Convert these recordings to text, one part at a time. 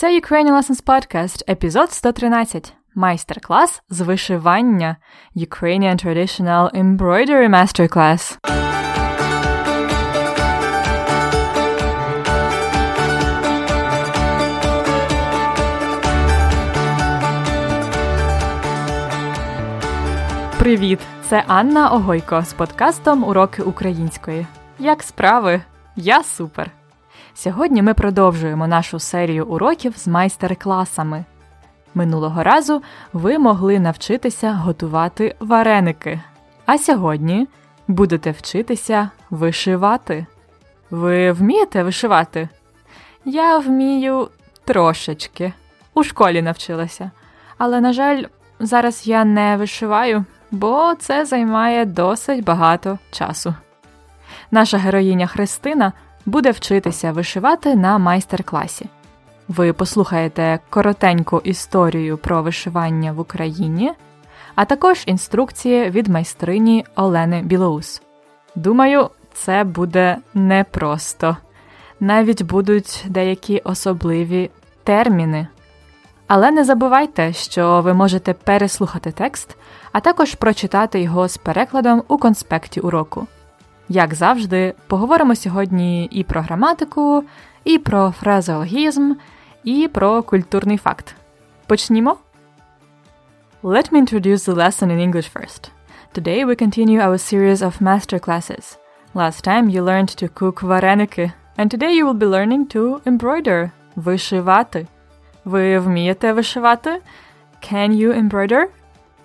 Це Ukrainian Lessons Podcast, епізод 113. Майстер-клас з вишивання Ukrainian Traditional Embroidery Masterclass. Привіт! Це Анна Огойко з подкастом Уроки української. Як справи? Я супер! Сьогодні ми продовжуємо нашу серію уроків з майстер-класами. Минулого разу ви могли навчитися готувати вареники, а сьогодні будете вчитися вишивати. Ви вмієте вишивати? Я вмію трошечки. У школі навчилася. Але, на жаль, зараз я не вишиваю, бо це займає досить багато часу. Наша героїня Христина буде вчитися вишивати на майстер-класі. Ви послухаєте коротеньку історію про вишивання в Україні, а також інструкції від майстрині Олени Білоус. Думаю, це буде непросто. Навіть будуть деякі особливі терміни. Але не забувайте, що ви можете переслухати текст, а також прочитати його з перекладом у конспекті уроку. Як завжди, поговоримо сьогодні і про граматику, і про фразеологізм, і про культурний факт. Почнімо? Let me introduce the lesson in English first. Today we continue our series of master classes. Last time you learned to cook вареники, and today you will be learning to embroider вишивати. Ви вмієте вишивати? Can you embroider?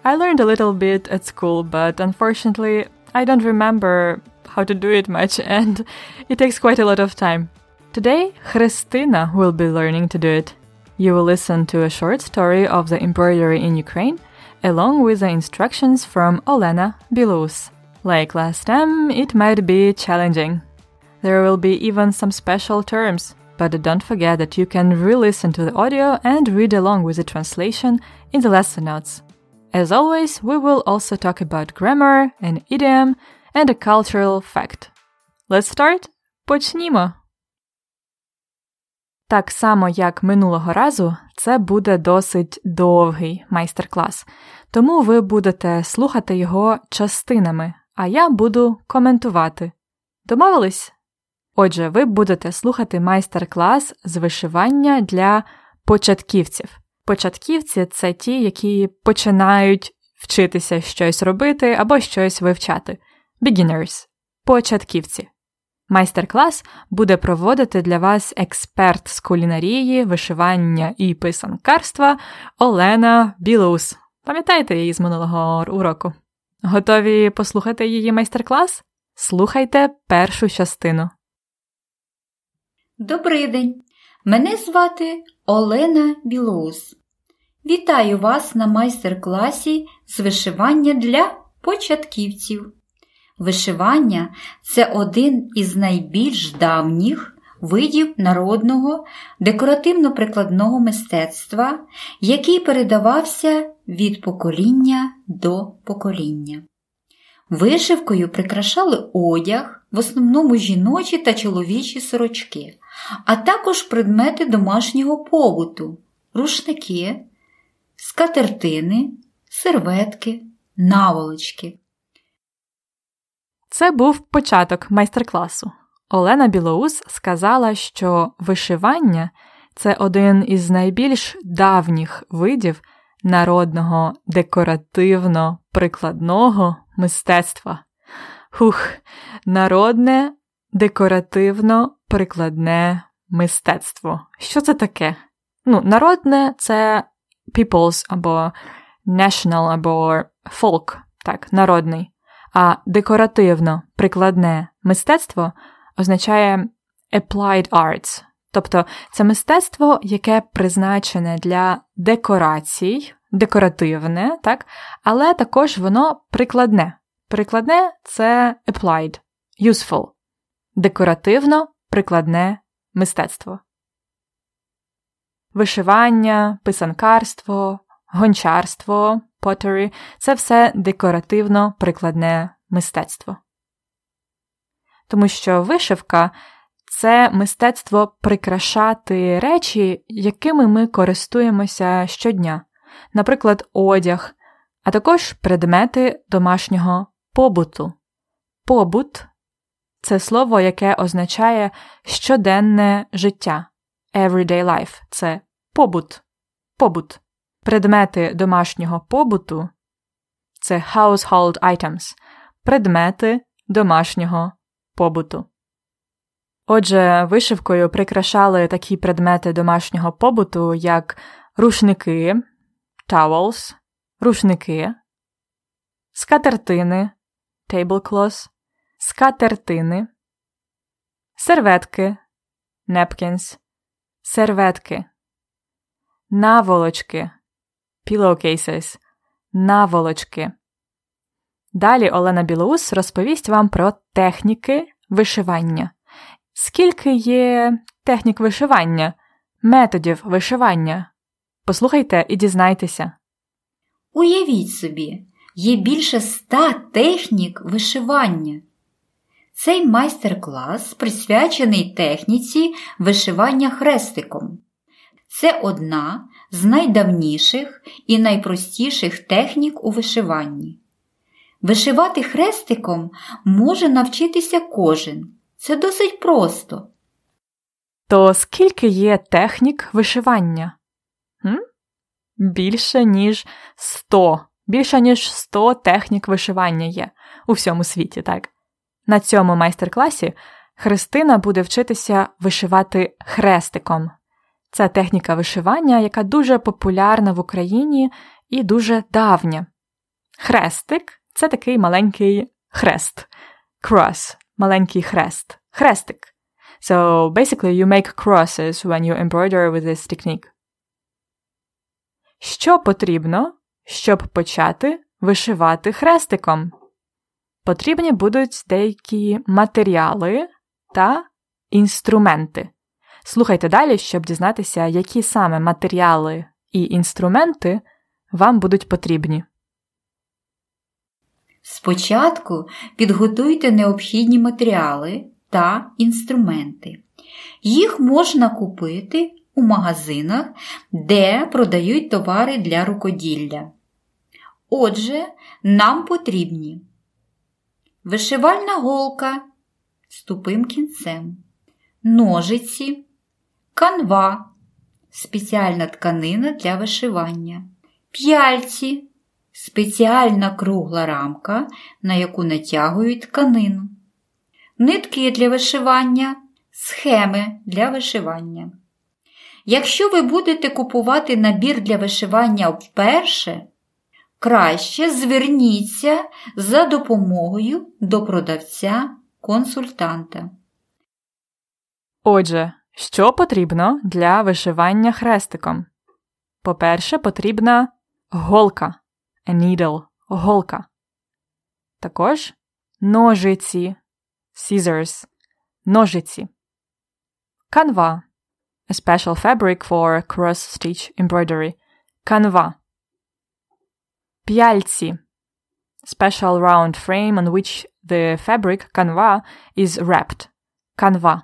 I learned a little bit at school, but unfortunately, I don't remember how to do it much and it takes quite a lot of time. Today, Christina will be learning to do it. You will listen to a short story of the embroidery in Ukraine along with the instructions from Olena Bilous. Like last time, it might be challenging. There will be even some special terms, but don't forget that you can re-listen to the audio and read along with the translation in the lesson notes. As always, we will also talk about grammar and idiom and a cultural fact. Let's start? Почнімо! Так само, як минулого разу, це буде досить довгий майстер-клас, тому ви будете слухати його частинами, а я буду коментувати. Домовились? Отже, ви будете слухати майстер-клас з вишивання для початківців. Початківці це ті, які починають вчитися щось робити або щось вивчати. Beginners – початківці. Майстер-клас буде проводити для вас експерт з кулінарії, вишивання і писанкарства Олена Білоус. Пам'ятаєте її з минулого уроку? Готові послухати її майстер-клас? Слухайте першу частину. Добрий день! Мене звати Олена Білоус. Вітаю вас на майстер-класі з вишивання для початківців. Вишивання це один із найбільш давніх видів народного декоративно-прикладного мистецтва, який передавався від покоління до покоління. Вишивкою прикрашали одяг, в основному жіночі та чоловічі сорочки, а також предмети домашнього побуту, рушники, скатертини, серветки, наволочки. Це був початок майстер-класу. Олена Білоус сказала, що вишивання це один із найбільш давніх видів народного декоративно-прикладного мистецтва. Хух, народне декоративно-прикладне мистецтво. Що це таке? Ну, народне це people's або national, або folk, так, народний. А декоративно прикладне мистецтво означає applied arts, тобто це мистецтво, яке призначене для декорацій, декоративне, так, але також воно прикладне. Прикладне це applied, useful, декоративно прикладне мистецтво. Вишивання, писанкарство, гончарство, pottery – це все декоративно прикладне мистецтво. Тому що вишивка це мистецтво прикрашати речі, якими ми користуємося щодня, наприклад, одяг, а також предмети домашнього побуту. Побут це слово, яке означає щоденне життя. Everyday life це побут. Побут. Предмети домашнього побуту це household items. Предмети домашнього побуту. Отже, вишивкою прикрашали такі предмети домашнього побуту, як рушники, towels, рушники, скатертини, tablecloths, скатертини, серветки, napkins, серветки, наволочки, pillowcases, наволочки. Далі Олена Білоус розповість вам про техніки вишивання. Скільки є технік вишивання, методів вишивання? Послухайте і дізнайтеся. Уявіть собі, є більше ста технік вишивання. Цей майстер-клас присвячений техніці вишивання хрестиком. Це одна з найдавніших і найпростіших технік у вишиванні. Вишивати хрестиком може навчитися кожен. Це досить просто. То скільки є технік вишивання? М? Більше ніж 100. Більше ніж 100 технік вишивання є у всьому світі, так? На цьому майстер-класі Христина буде вчитися вишивати хрестиком. Це техніка вишивання, яка дуже популярна в Україні і дуже давня. Хрестик це такий маленький хрест. Cross – маленький хрест. Хрестик. So basically you make crosses when you embroider with this technique. Що потрібно, щоб почати вишивати хрестиком? Потрібні будуть деякі матеріали та інструменти. Слухайте далі, щоб дізнатися, які саме матеріали і інструменти вам будуть потрібні. Спочатку підготуйте необхідні матеріали та інструменти. Їх можна купити у магазинах, де продають товари для рукоділля. Отже, нам потрібні вишивальна голка з тупим кінцем, ножиці, канва, спеціальна тканина для вишивання, п'яльці, спеціальна кругла рамка, на яку натягують тканину, нитки для вишивання, схеми для вишивання. Якщо ви будете купувати набір для вишивання вперше, краще зверніться за допомогою до продавця-консультанта. Отже, що потрібно для вишивання хрестиком? По-перше, потрібна голка, a needle, голка. Також ножиці, scissors, ножиці. Канва, a special fabric for cross-stitch embroidery. Канва. П'яльці, special round frame on which the fabric canva is wrapped. Канва.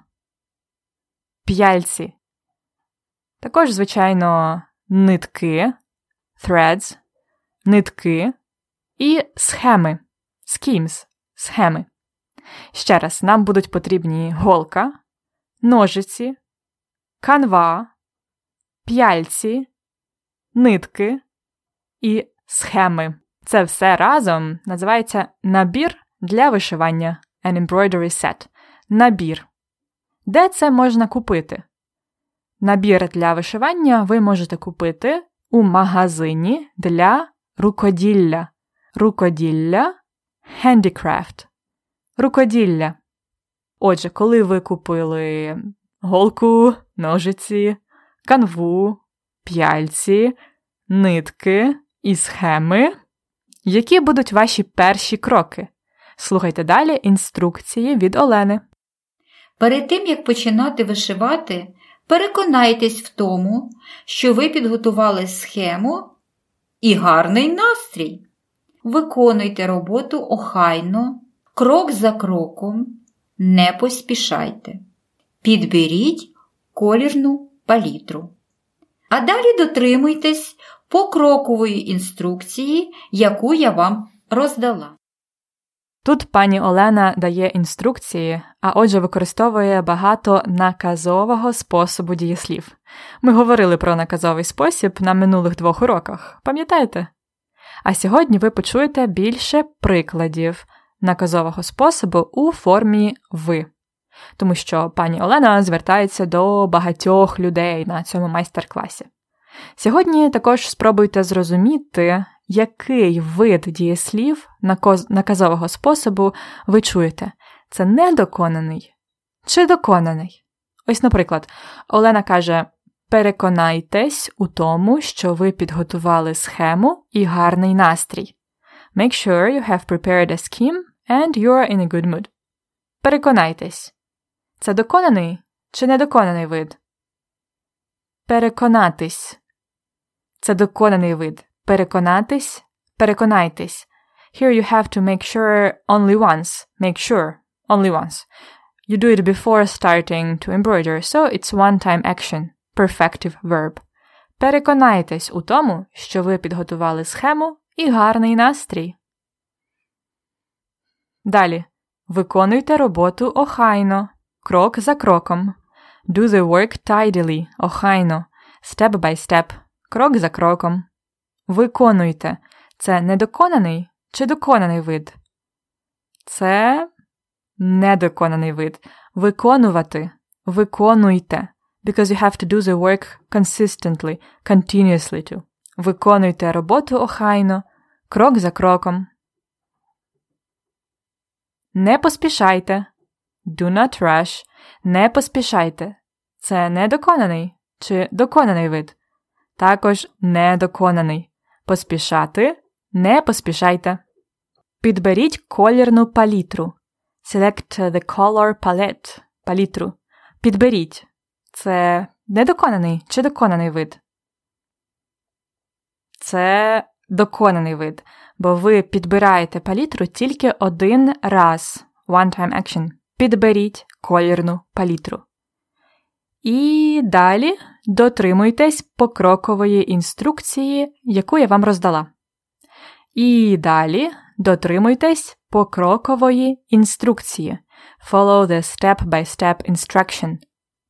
П'яльці. Також, звичайно, нитки, threads, нитки і схеми, schemes, схеми. Ще раз, нам будуть потрібні голка, ножиці, канва, п'яльці, нитки і схеми. Це все разом називається набір для вишивання an embroidery set. Набір. Де це можна купити? Набір для вишивання ви можете купити у магазині для рукоділля. Рукоділля handicraft. Рукоділля. Отже, коли ви купили голку, ножиці, канву, п'яльці, нитки і схеми, які будуть ваші перші кроки? Слухайте далі інструкції від Олени. Перед тим, як починати вишивати, переконайтесь в тому, що ви підготували схему і гарний настрій. Виконуйте роботу охайно, крок за кроком, не поспішайте. Підберіть колірну палітру. А далі дотримуйтесь покрокової інструкції, яку я вам роздала. Тут пані Олена дає інструкції, а отже, використовує багато наказового способу дієслів. Ми говорили про наказовий спосіб на минулих двох уроках, пам'ятаєте? А сьогодні ви почуєте більше прикладів наказового способу у формі ви, тому що пані Олена звертається до багатьох людей на цьому майстер-класі. Сьогодні також спробуйте зрозуміти, який вид дієслів наказового способу ви чуєте. Це недоконаний чи доконаний? Ось, наприклад, Олена каже: переконайтесь у тому, що ви підготували схему і гарний настрій. Make sure you have prepared a scheme and you are in a good mood. Переконайтесь. Це доконаний чи недоконаний вид? Переконатись. Це доконаний вид. Переконатись, переконайтесь. Here you have to make sure only once. Make sure only once. You do it before starting to embroider, so it's one-time action. Perfective verb. Переконайтесь у тому, що ви підготували схему і гарний настрій. Далі. Виконуйте роботу охайно. Крок за кроком. Do the work tidily. Охайно. Step by step. Крок за кроком. Виконуйте. Це недоконаний чи доконаний вид? Це недоконаний вид. Виконувати. Виконуйте. Because you have to do the work consistently, continuously to. Виконуйте роботу охайно, крок за кроком. Не поспішайте. Do not rush. Не поспішайте. Це недоконаний чи доконаний вид. Також недоконаний. Поспішати не поспішайте. Підберіть колірну палітру. Select the color palette. Палітру. Підберіть. Це недоконаний чи доконаний вид? Це доконаний вид, бо ви підбираєте палітру тільки один раз. One-time action. Підберіть колірну палітру. І далі дотримуйтесь покрокової інструкції, яку я вам роздала. І далі дотримуйтесь покрокової інструкції. Follow the step-by-step instruction.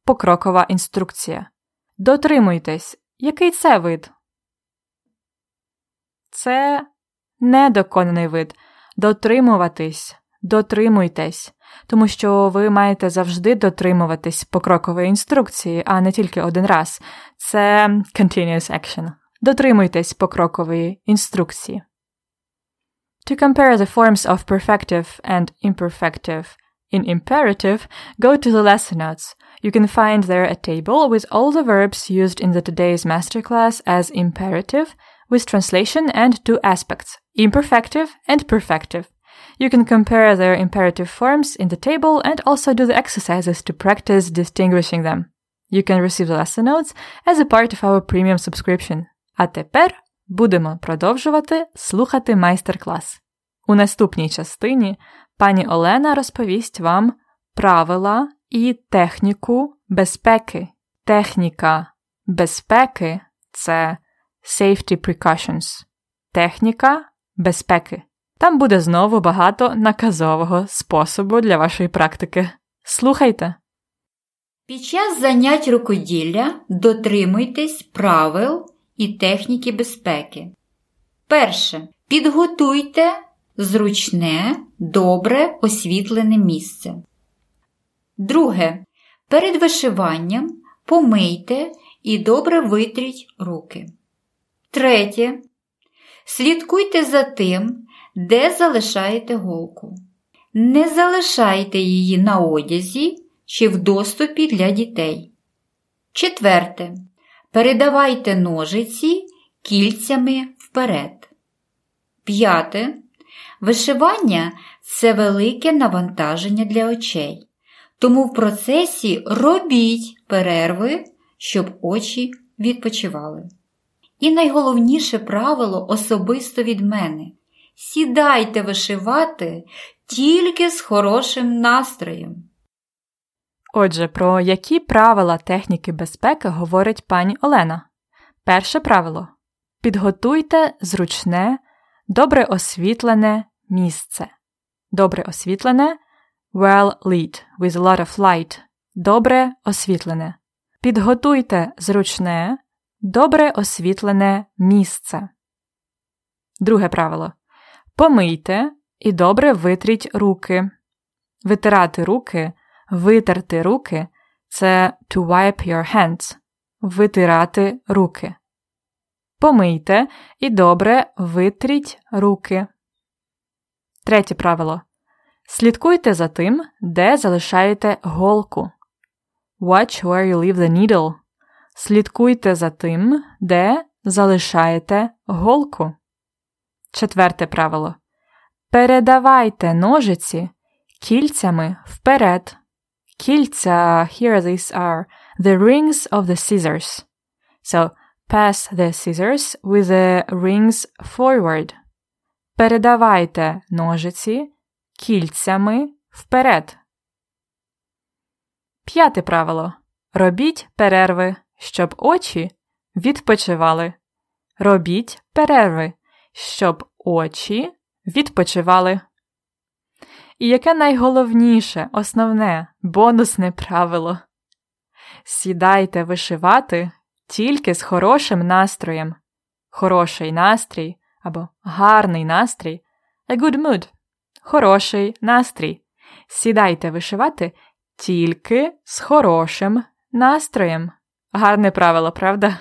Покрокова інструкція. Дотримуйтесь. Який це вид? Це недоконаний вид. Дотримуватись. Дотримуйтесь. Тому що ви маєте завжди дотримуватись покрокової інструкції, а не тільки один раз. Це continuous action. Дотримуйтесь покрокової інструкції. To compare the forms of perfective and imperfective in imperative, go to the lesson notes. You can find there a table with all the verbs used in the today's masterclass as imperative, with translation and two aspects, imperfective and perfective. You can compare their imperative forms in the table and also do the exercises to practice distinguishing them. You can receive the lesson notes as a part of our premium subscription. А тепер будемо продовжувати слухати майстер-клас. У наступній частині пані Олена розповість вам правила і техніку безпеки. Техніка безпеки це safety precautions. Техніка безпеки. Там буде знову багато наказового способу для вашої практики. Слухайте! Під час занять рукоділля дотримуйтесь правил і техніки безпеки. Перше. Підготуйте зручне, добре освітлене місце. Друге. Перед вишиванням помийте і добре витріть руки. Третє. Слідкуйте за тим, де залишаєте голку. Не залишайте її на одязі чи в доступі для дітей. Четверте. Передавайте ножиці кільцями вперед. П'яте. Вишивання це велике навантаження для очей. Тому в процесі робіть перерви, щоб очі відпочивали. І найголовніше правило особисто від мене сідайте вишивати тільки з хорошим настроєм. Отже, про які правила техніки безпеки говорить пані Олена? Перше правило підготуйте зручне, добре освітлене місце. Добре освітлене well lit with a lot of light. Добре освітлене. Підготуйте зручне, добре освітлене місце. Друге правило. Помийте і добре витріть руки. Витирати руки, витерти руки це to wipe your hands. Витирати руки. Помийте і добре витріть руки. Третє правило. Слідкуйте за тим, де залишаєте голку. Watch where you leave the needle. Слідкуйте за тим, де залишаєте голку. Четверте правило. Передавайте ножиці кільцями вперед. Кільця, here these are the rings of the scissors. So, pass the scissors with the rings forward. Передавайте ножиці кільцями вперед. П'яте правило. Робіть перерви, щоб очі відпочивали. Робіть перерви, щоб очі відпочивали. І яке найголовніше, основне, бонусне правило. Сідайте вишивати тільки з хорошим настроєм. Хороший настрій або гарний настрій a good mood. Хороший настрій. Сідайте вишивати тільки з хорошим настроєм. Гарне правило, правда?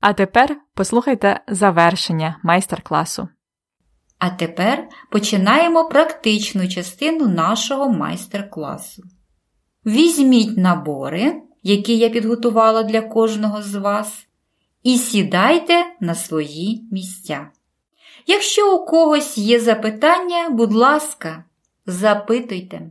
А тепер послухайте завершення майстер-класу. А тепер починаємо практичну частину нашого майстер-класу. Візьміть набори, які я підготувала для кожного з вас, і сідайте на свої місця. Якщо у когось є запитання, будь ласка, запитуйте.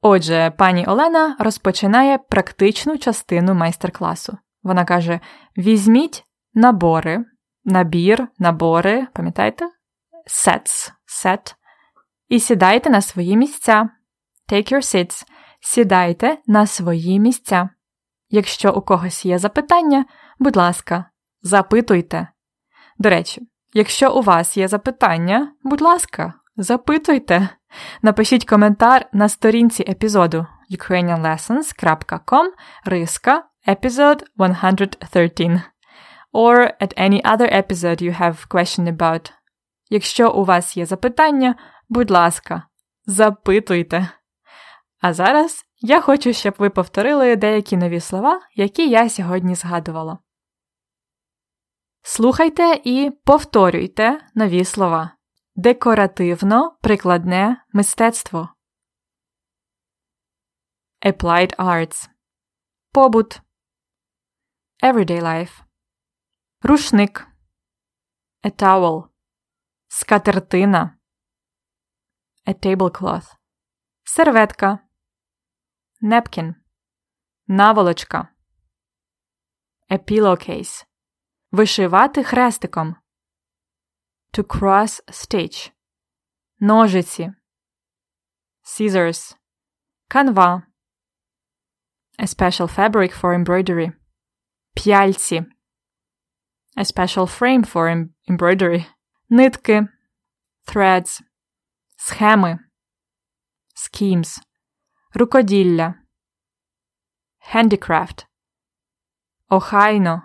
Отже, пані Олена розпочинає практичну частину майстер-класу. Вона каже: візьміть набори, набір, набори, пам'ятаєте? Sets, set. І сідайте на свої місця. Take your seats. Сідайте на свої місця. Якщо у когось є запитання, будь ласка, запитуйте. До речі, якщо у вас є запитання, будь ласка, запитуйте. Напишіть коментар на сторінці епізоду ukrainianlessons.com риска episode 113 or at any other episode you have question about. Якщо у вас є запитання, будь ласка, запитуйте. А зараз я хочу, щоб ви повторили деякі нові слова, які я сьогодні згадувала. Слухайте і повторюйте нові слова. Декоративно прикладне мистецтво. Applied arts. Побут. Everyday life. Рушник. A towel. Скатертина. A tablecloth. Серветка. Napkin. Наволочка. A pillowcase. Вишивати хрестиком. To cross stitch. Ножиці. Scissors. Канва. A special fabric for embroidery. П'яльці. A special frame for embroidery. Нитки. Threads. Схеми. Schemes. Рукоділля. Handicraft. Охайно.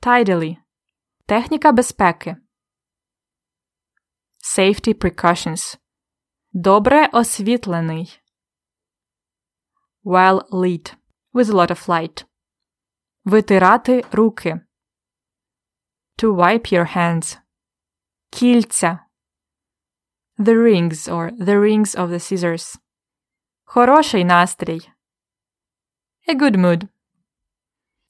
Tidily. Техніка безпеки. Safety precautions. Добре освітлений. Well lit. With a lot of light. Витирати руки. To wipe your hands. Кільця. The rings or the rings of the scissors. Хороший настрій. A good mood.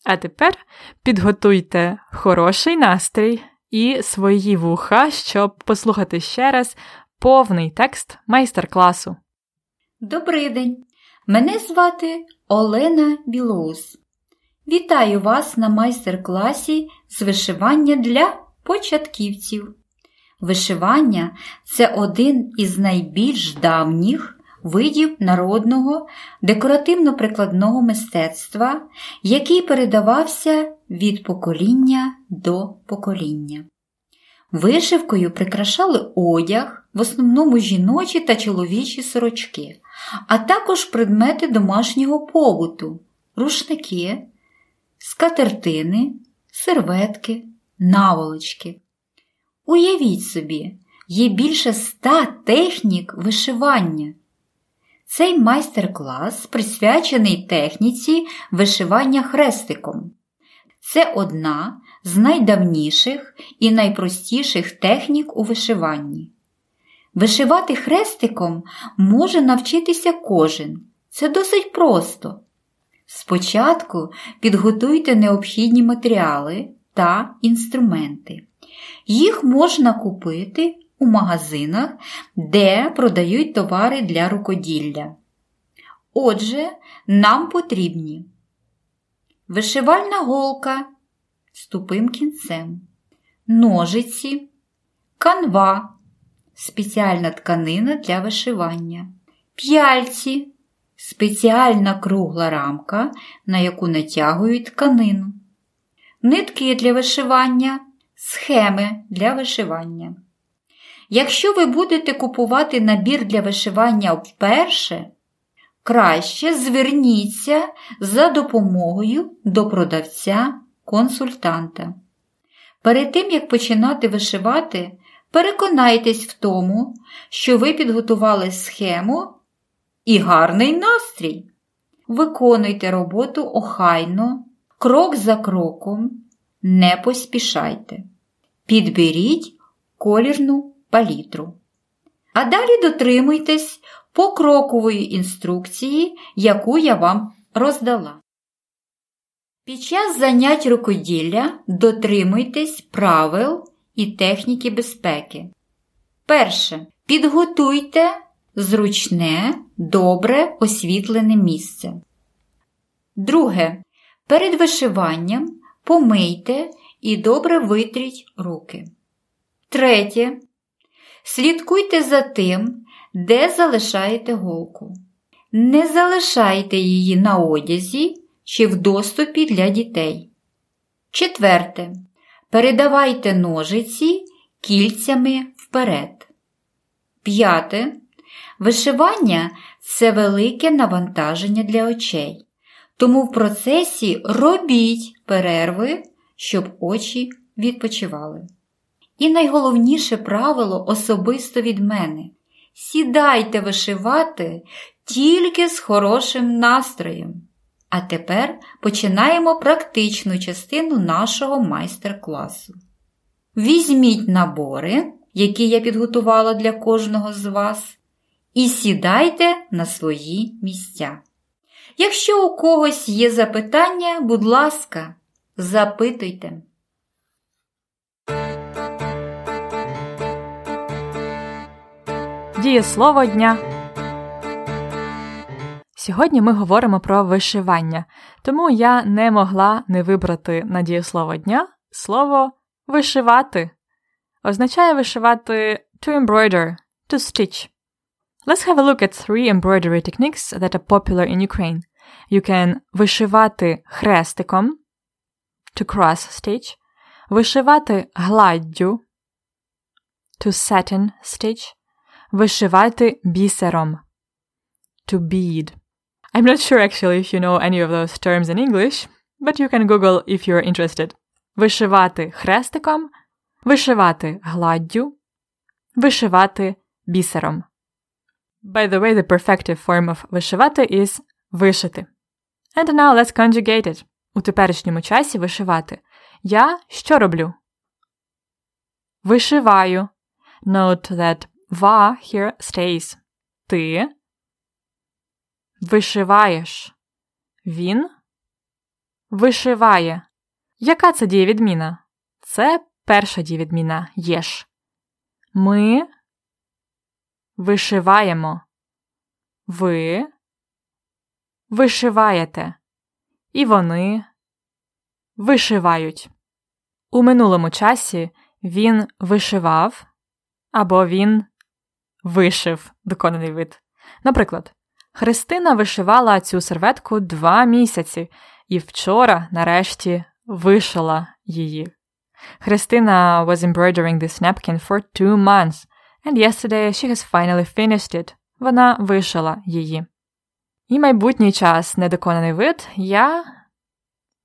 А тепер підготуйте хороший настрій і свої вуха, щоб послухати ще раз повний текст майстер-класу. Добрий день! Мене звати Олена Білоус. Вітаю вас на майстер-класі з вишивання для початківців. Вишивання це один із найбільш давніх видів народного декоративно-прикладного мистецтва, який передавався від покоління до покоління. Вишивкою прикрашали одяг, в основному жіночі та чоловічі сорочки, а також предмети домашнього побуту, рушники, скатертини, серветки, наволочки. Уявіть собі, є більше ста технік вишивання. Цей майстер-клас присвячений техніці вишивання хрестиком. Це одна з найдавніших і найпростіших технік у вишиванні. Вишивати хрестиком може навчитися кожен. Це досить просто. Спочатку підготуйте необхідні матеріали та інструменти. Їх можна купити у магазинах, де продають товари для рукоділля. Отже, нам потрібні вишивальна голка з тупим кінцем, ножиці, канва, спеціальна тканина для вишивання, п'яльці, спеціальна кругла рамка, на яку натягують тканину, нитки для вишивання, схеми для вишивання. Якщо ви будете купувати набір для вишивання вперше, краще зверніться за допомогою до продавця-консультанта. Перед тим, як починати вишивати, переконайтесь в тому, що ви підготували схему і гарний настрій. Виконуйте роботу охайно, крок за кроком, не поспішайте. Підберіть колірну палітру. А далі дотримуйтесь покрокової інструкції, яку я вам роздала. Під час занять рукоділля дотримуйтесь правил і техніки безпеки. Перше. Підготуйте зручне, добре освітлене місце. Друге. Перед вишиванням помийте і добре витріть руки. Третє. Слідкуйте за тим, де залишаєте голку. Не залишайте її на одязі чи в доступі для дітей. Четверте. Передавайте ножиці кільцями вперед. П'яте. Вишивання це велике навантаження для очей. Тому в процесі робіть перерви, щоб очі відпочивали. І найголовніше правило особисто від мене сідайте вишивати тільки з хорошим настроєм. А тепер починаємо практичну частину нашого майстер-класу. Візьміть набори, які я підготувала для кожного з вас, і сідайте на свої місця. Якщо у когось є запитання, будь ласка, запитуйте. Дієслово дня. Сьогодні ми говоримо про вишивання, тому я не могла не вибрати на дієслово дня слово вишивати. Означає вишивати to embroider, to stitch. Let's have a look at three embroidery techniques that are popular in Ukraine. You can вишивати хрестиком, to cross stitch, вишивати гладдю, to satin stitch, вишивати бісером, to bead. I'm not sure actually if you know any of those terms in English, but you can Google if you're interested. Вишивати хрестиком, вишивати гладдю, вишивати бісером. By the way, the perfective form of вишивати is вишити. And now let's conjugate it. У теперішньому часі вишивати. Я що роблю? Вишиваю. Note that va here stays. Ти вишиваєш. Він вишиває. Яка це дієвідміна? Це перша дієвідміна єш. Ми вишиваємо. Ви вишиваєте. І вони вишивають. У минулому часі він вишивав або він вишив доконаний вид. Наприклад, Христина вишивала цю серветку два місяці і вчора, нарешті, вишила її. Христина was embroidering this napkin for two months, and yesterday she has finally finished it. Вона вишила її. І майбутній час недоконаний вид я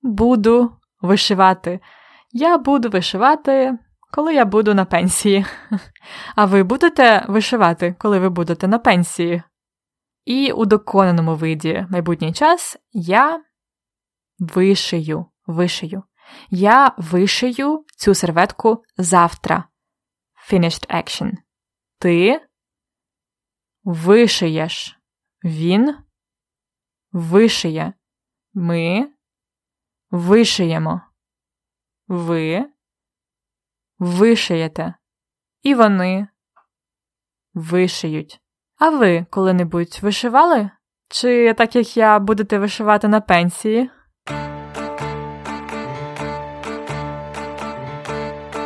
буду вишивати. Я буду вишивати, коли я буду на пенсії. А ви будете вишивати, коли ви будете на пенсії. І у доконаному виді майбутній час я вишию, вишию. Я вишию цю серветку завтра. Finished action. Ти вишиєш. Він вишиє. Ми вишиємо. Ви вишиєте. І вони вишиють. А ви коли-небудь вишивали? Чи так як я будете вишивати на пенсії?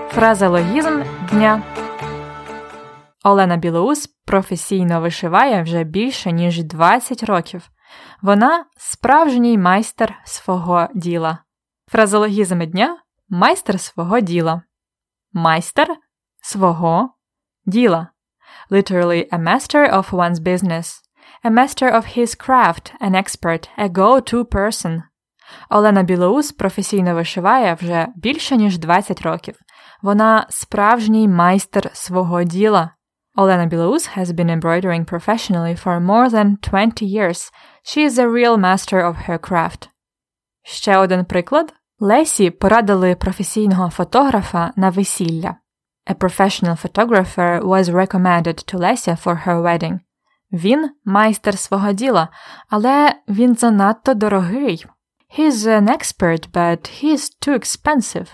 Фразеологізм дня. Олена Білоус професійно вишиває вже більше ніж 20 років. Вона справжній майстер свого діла. Фразеологізм дня майстер свого діла. Майстер свого діла. Literally a master of one's business. A master of his craft, an expert, a go-to person. Олена Білоус професійно вишиває вже більше ніж 20 років. Вона справжній майстер свого діла. Олена Білоус has been embroidering professionally for more than 20 years. She is a real master of her craft. Ще один приклад. Лесі порадили професійного фотографа на весілля. A professional photographer was recommended to Lesia for her wedding. Він майстер свого діла, але він занадто дорогий. He's an expert, but he's too expensive.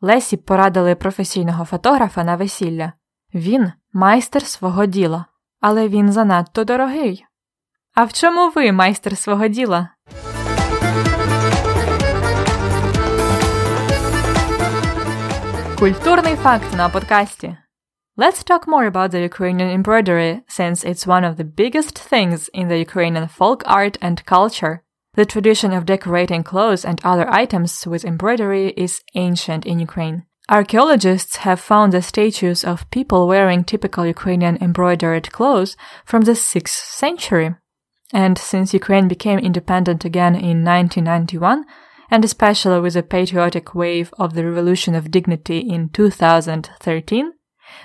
Лесі порадили професійного фотографа на весілля. Він майстер свого діла, але він занадто дорогий. А в чому ви майстер свого діла? Культурний факт на подкасті. Let's talk more about the Ukrainian embroidery since it's one of the biggest things in the Ukrainian folk art and culture. The tradition of decorating clothes and other items with embroidery is ancient in Ukraine. Archaeologists have found the statues of people wearing typical Ukrainian embroidered clothes from the 6th century. And since Ukraine became independent again in 1991, and especially with the patriotic wave of the Revolution of Dignity in 2013,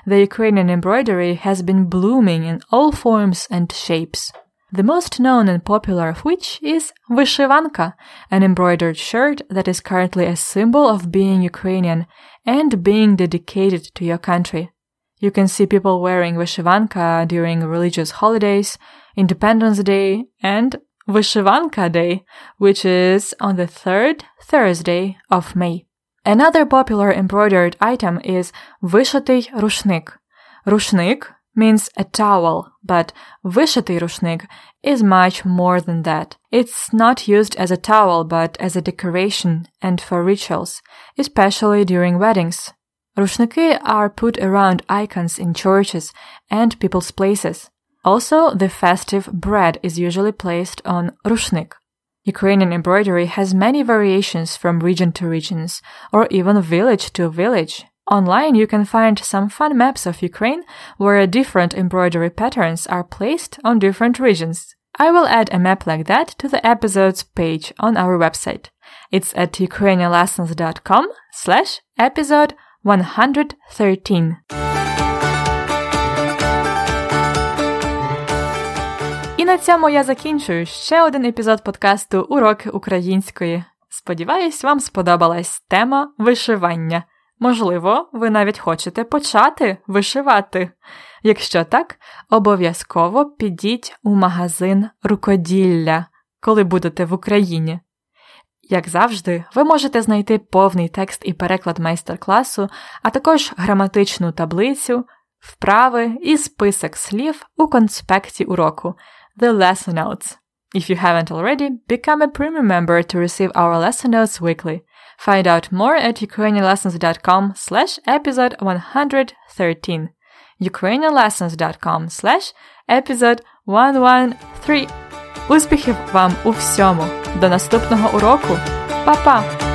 the Ukrainian embroidery has been blooming in all forms and shapes The most known and popular of which is vyshivanka, an embroidered shirt that is currently a symbol of being Ukrainian and being dedicated to your country. You can see people wearing vyshivanka during religious holidays, Independence Day, and Vyshivanka Day, which is on the third Thursday of May. Another popular embroidered item is вишитий рушник. Rushnik means a towel, but вишитий рушник is much more than that. It's not used as a towel, but as a decoration and for rituals, especially during weddings. Рушники are put around icons in churches and people's places. Also, the festive bread is usually placed on rushnik. Ukrainian embroidery has many variations from region to regions, or even village to village. Online, you can find some fun maps of Ukraine where different embroidery patterns are placed on different regions. I will add a map like that to the episodes page on our website. It's at ukrainianlessons.com slash episode 113. І на цьому я закінчую ще один епізод подкасту Уроки української. Сподіваюсь, вам сподобалась тема вишивання. Можливо, ви навіть хочете почати вишивати. Якщо так, обов'язково підіть у магазин рукоділля, коли будете в Україні. Як завжди, ви можете знайти повний текст і переклад майстер-класу, а також граматичну таблицю, вправи і список слів у конспекті уроку The Lesson Notes. If you haven't already, become a premium member to receive our lesson notes weekly. Find out more at ukrainianlessons.com slash episode 113. ukrainianlessons.com slash episode 113. Успіхів вам у всьому! До наступного уроку! Па-па!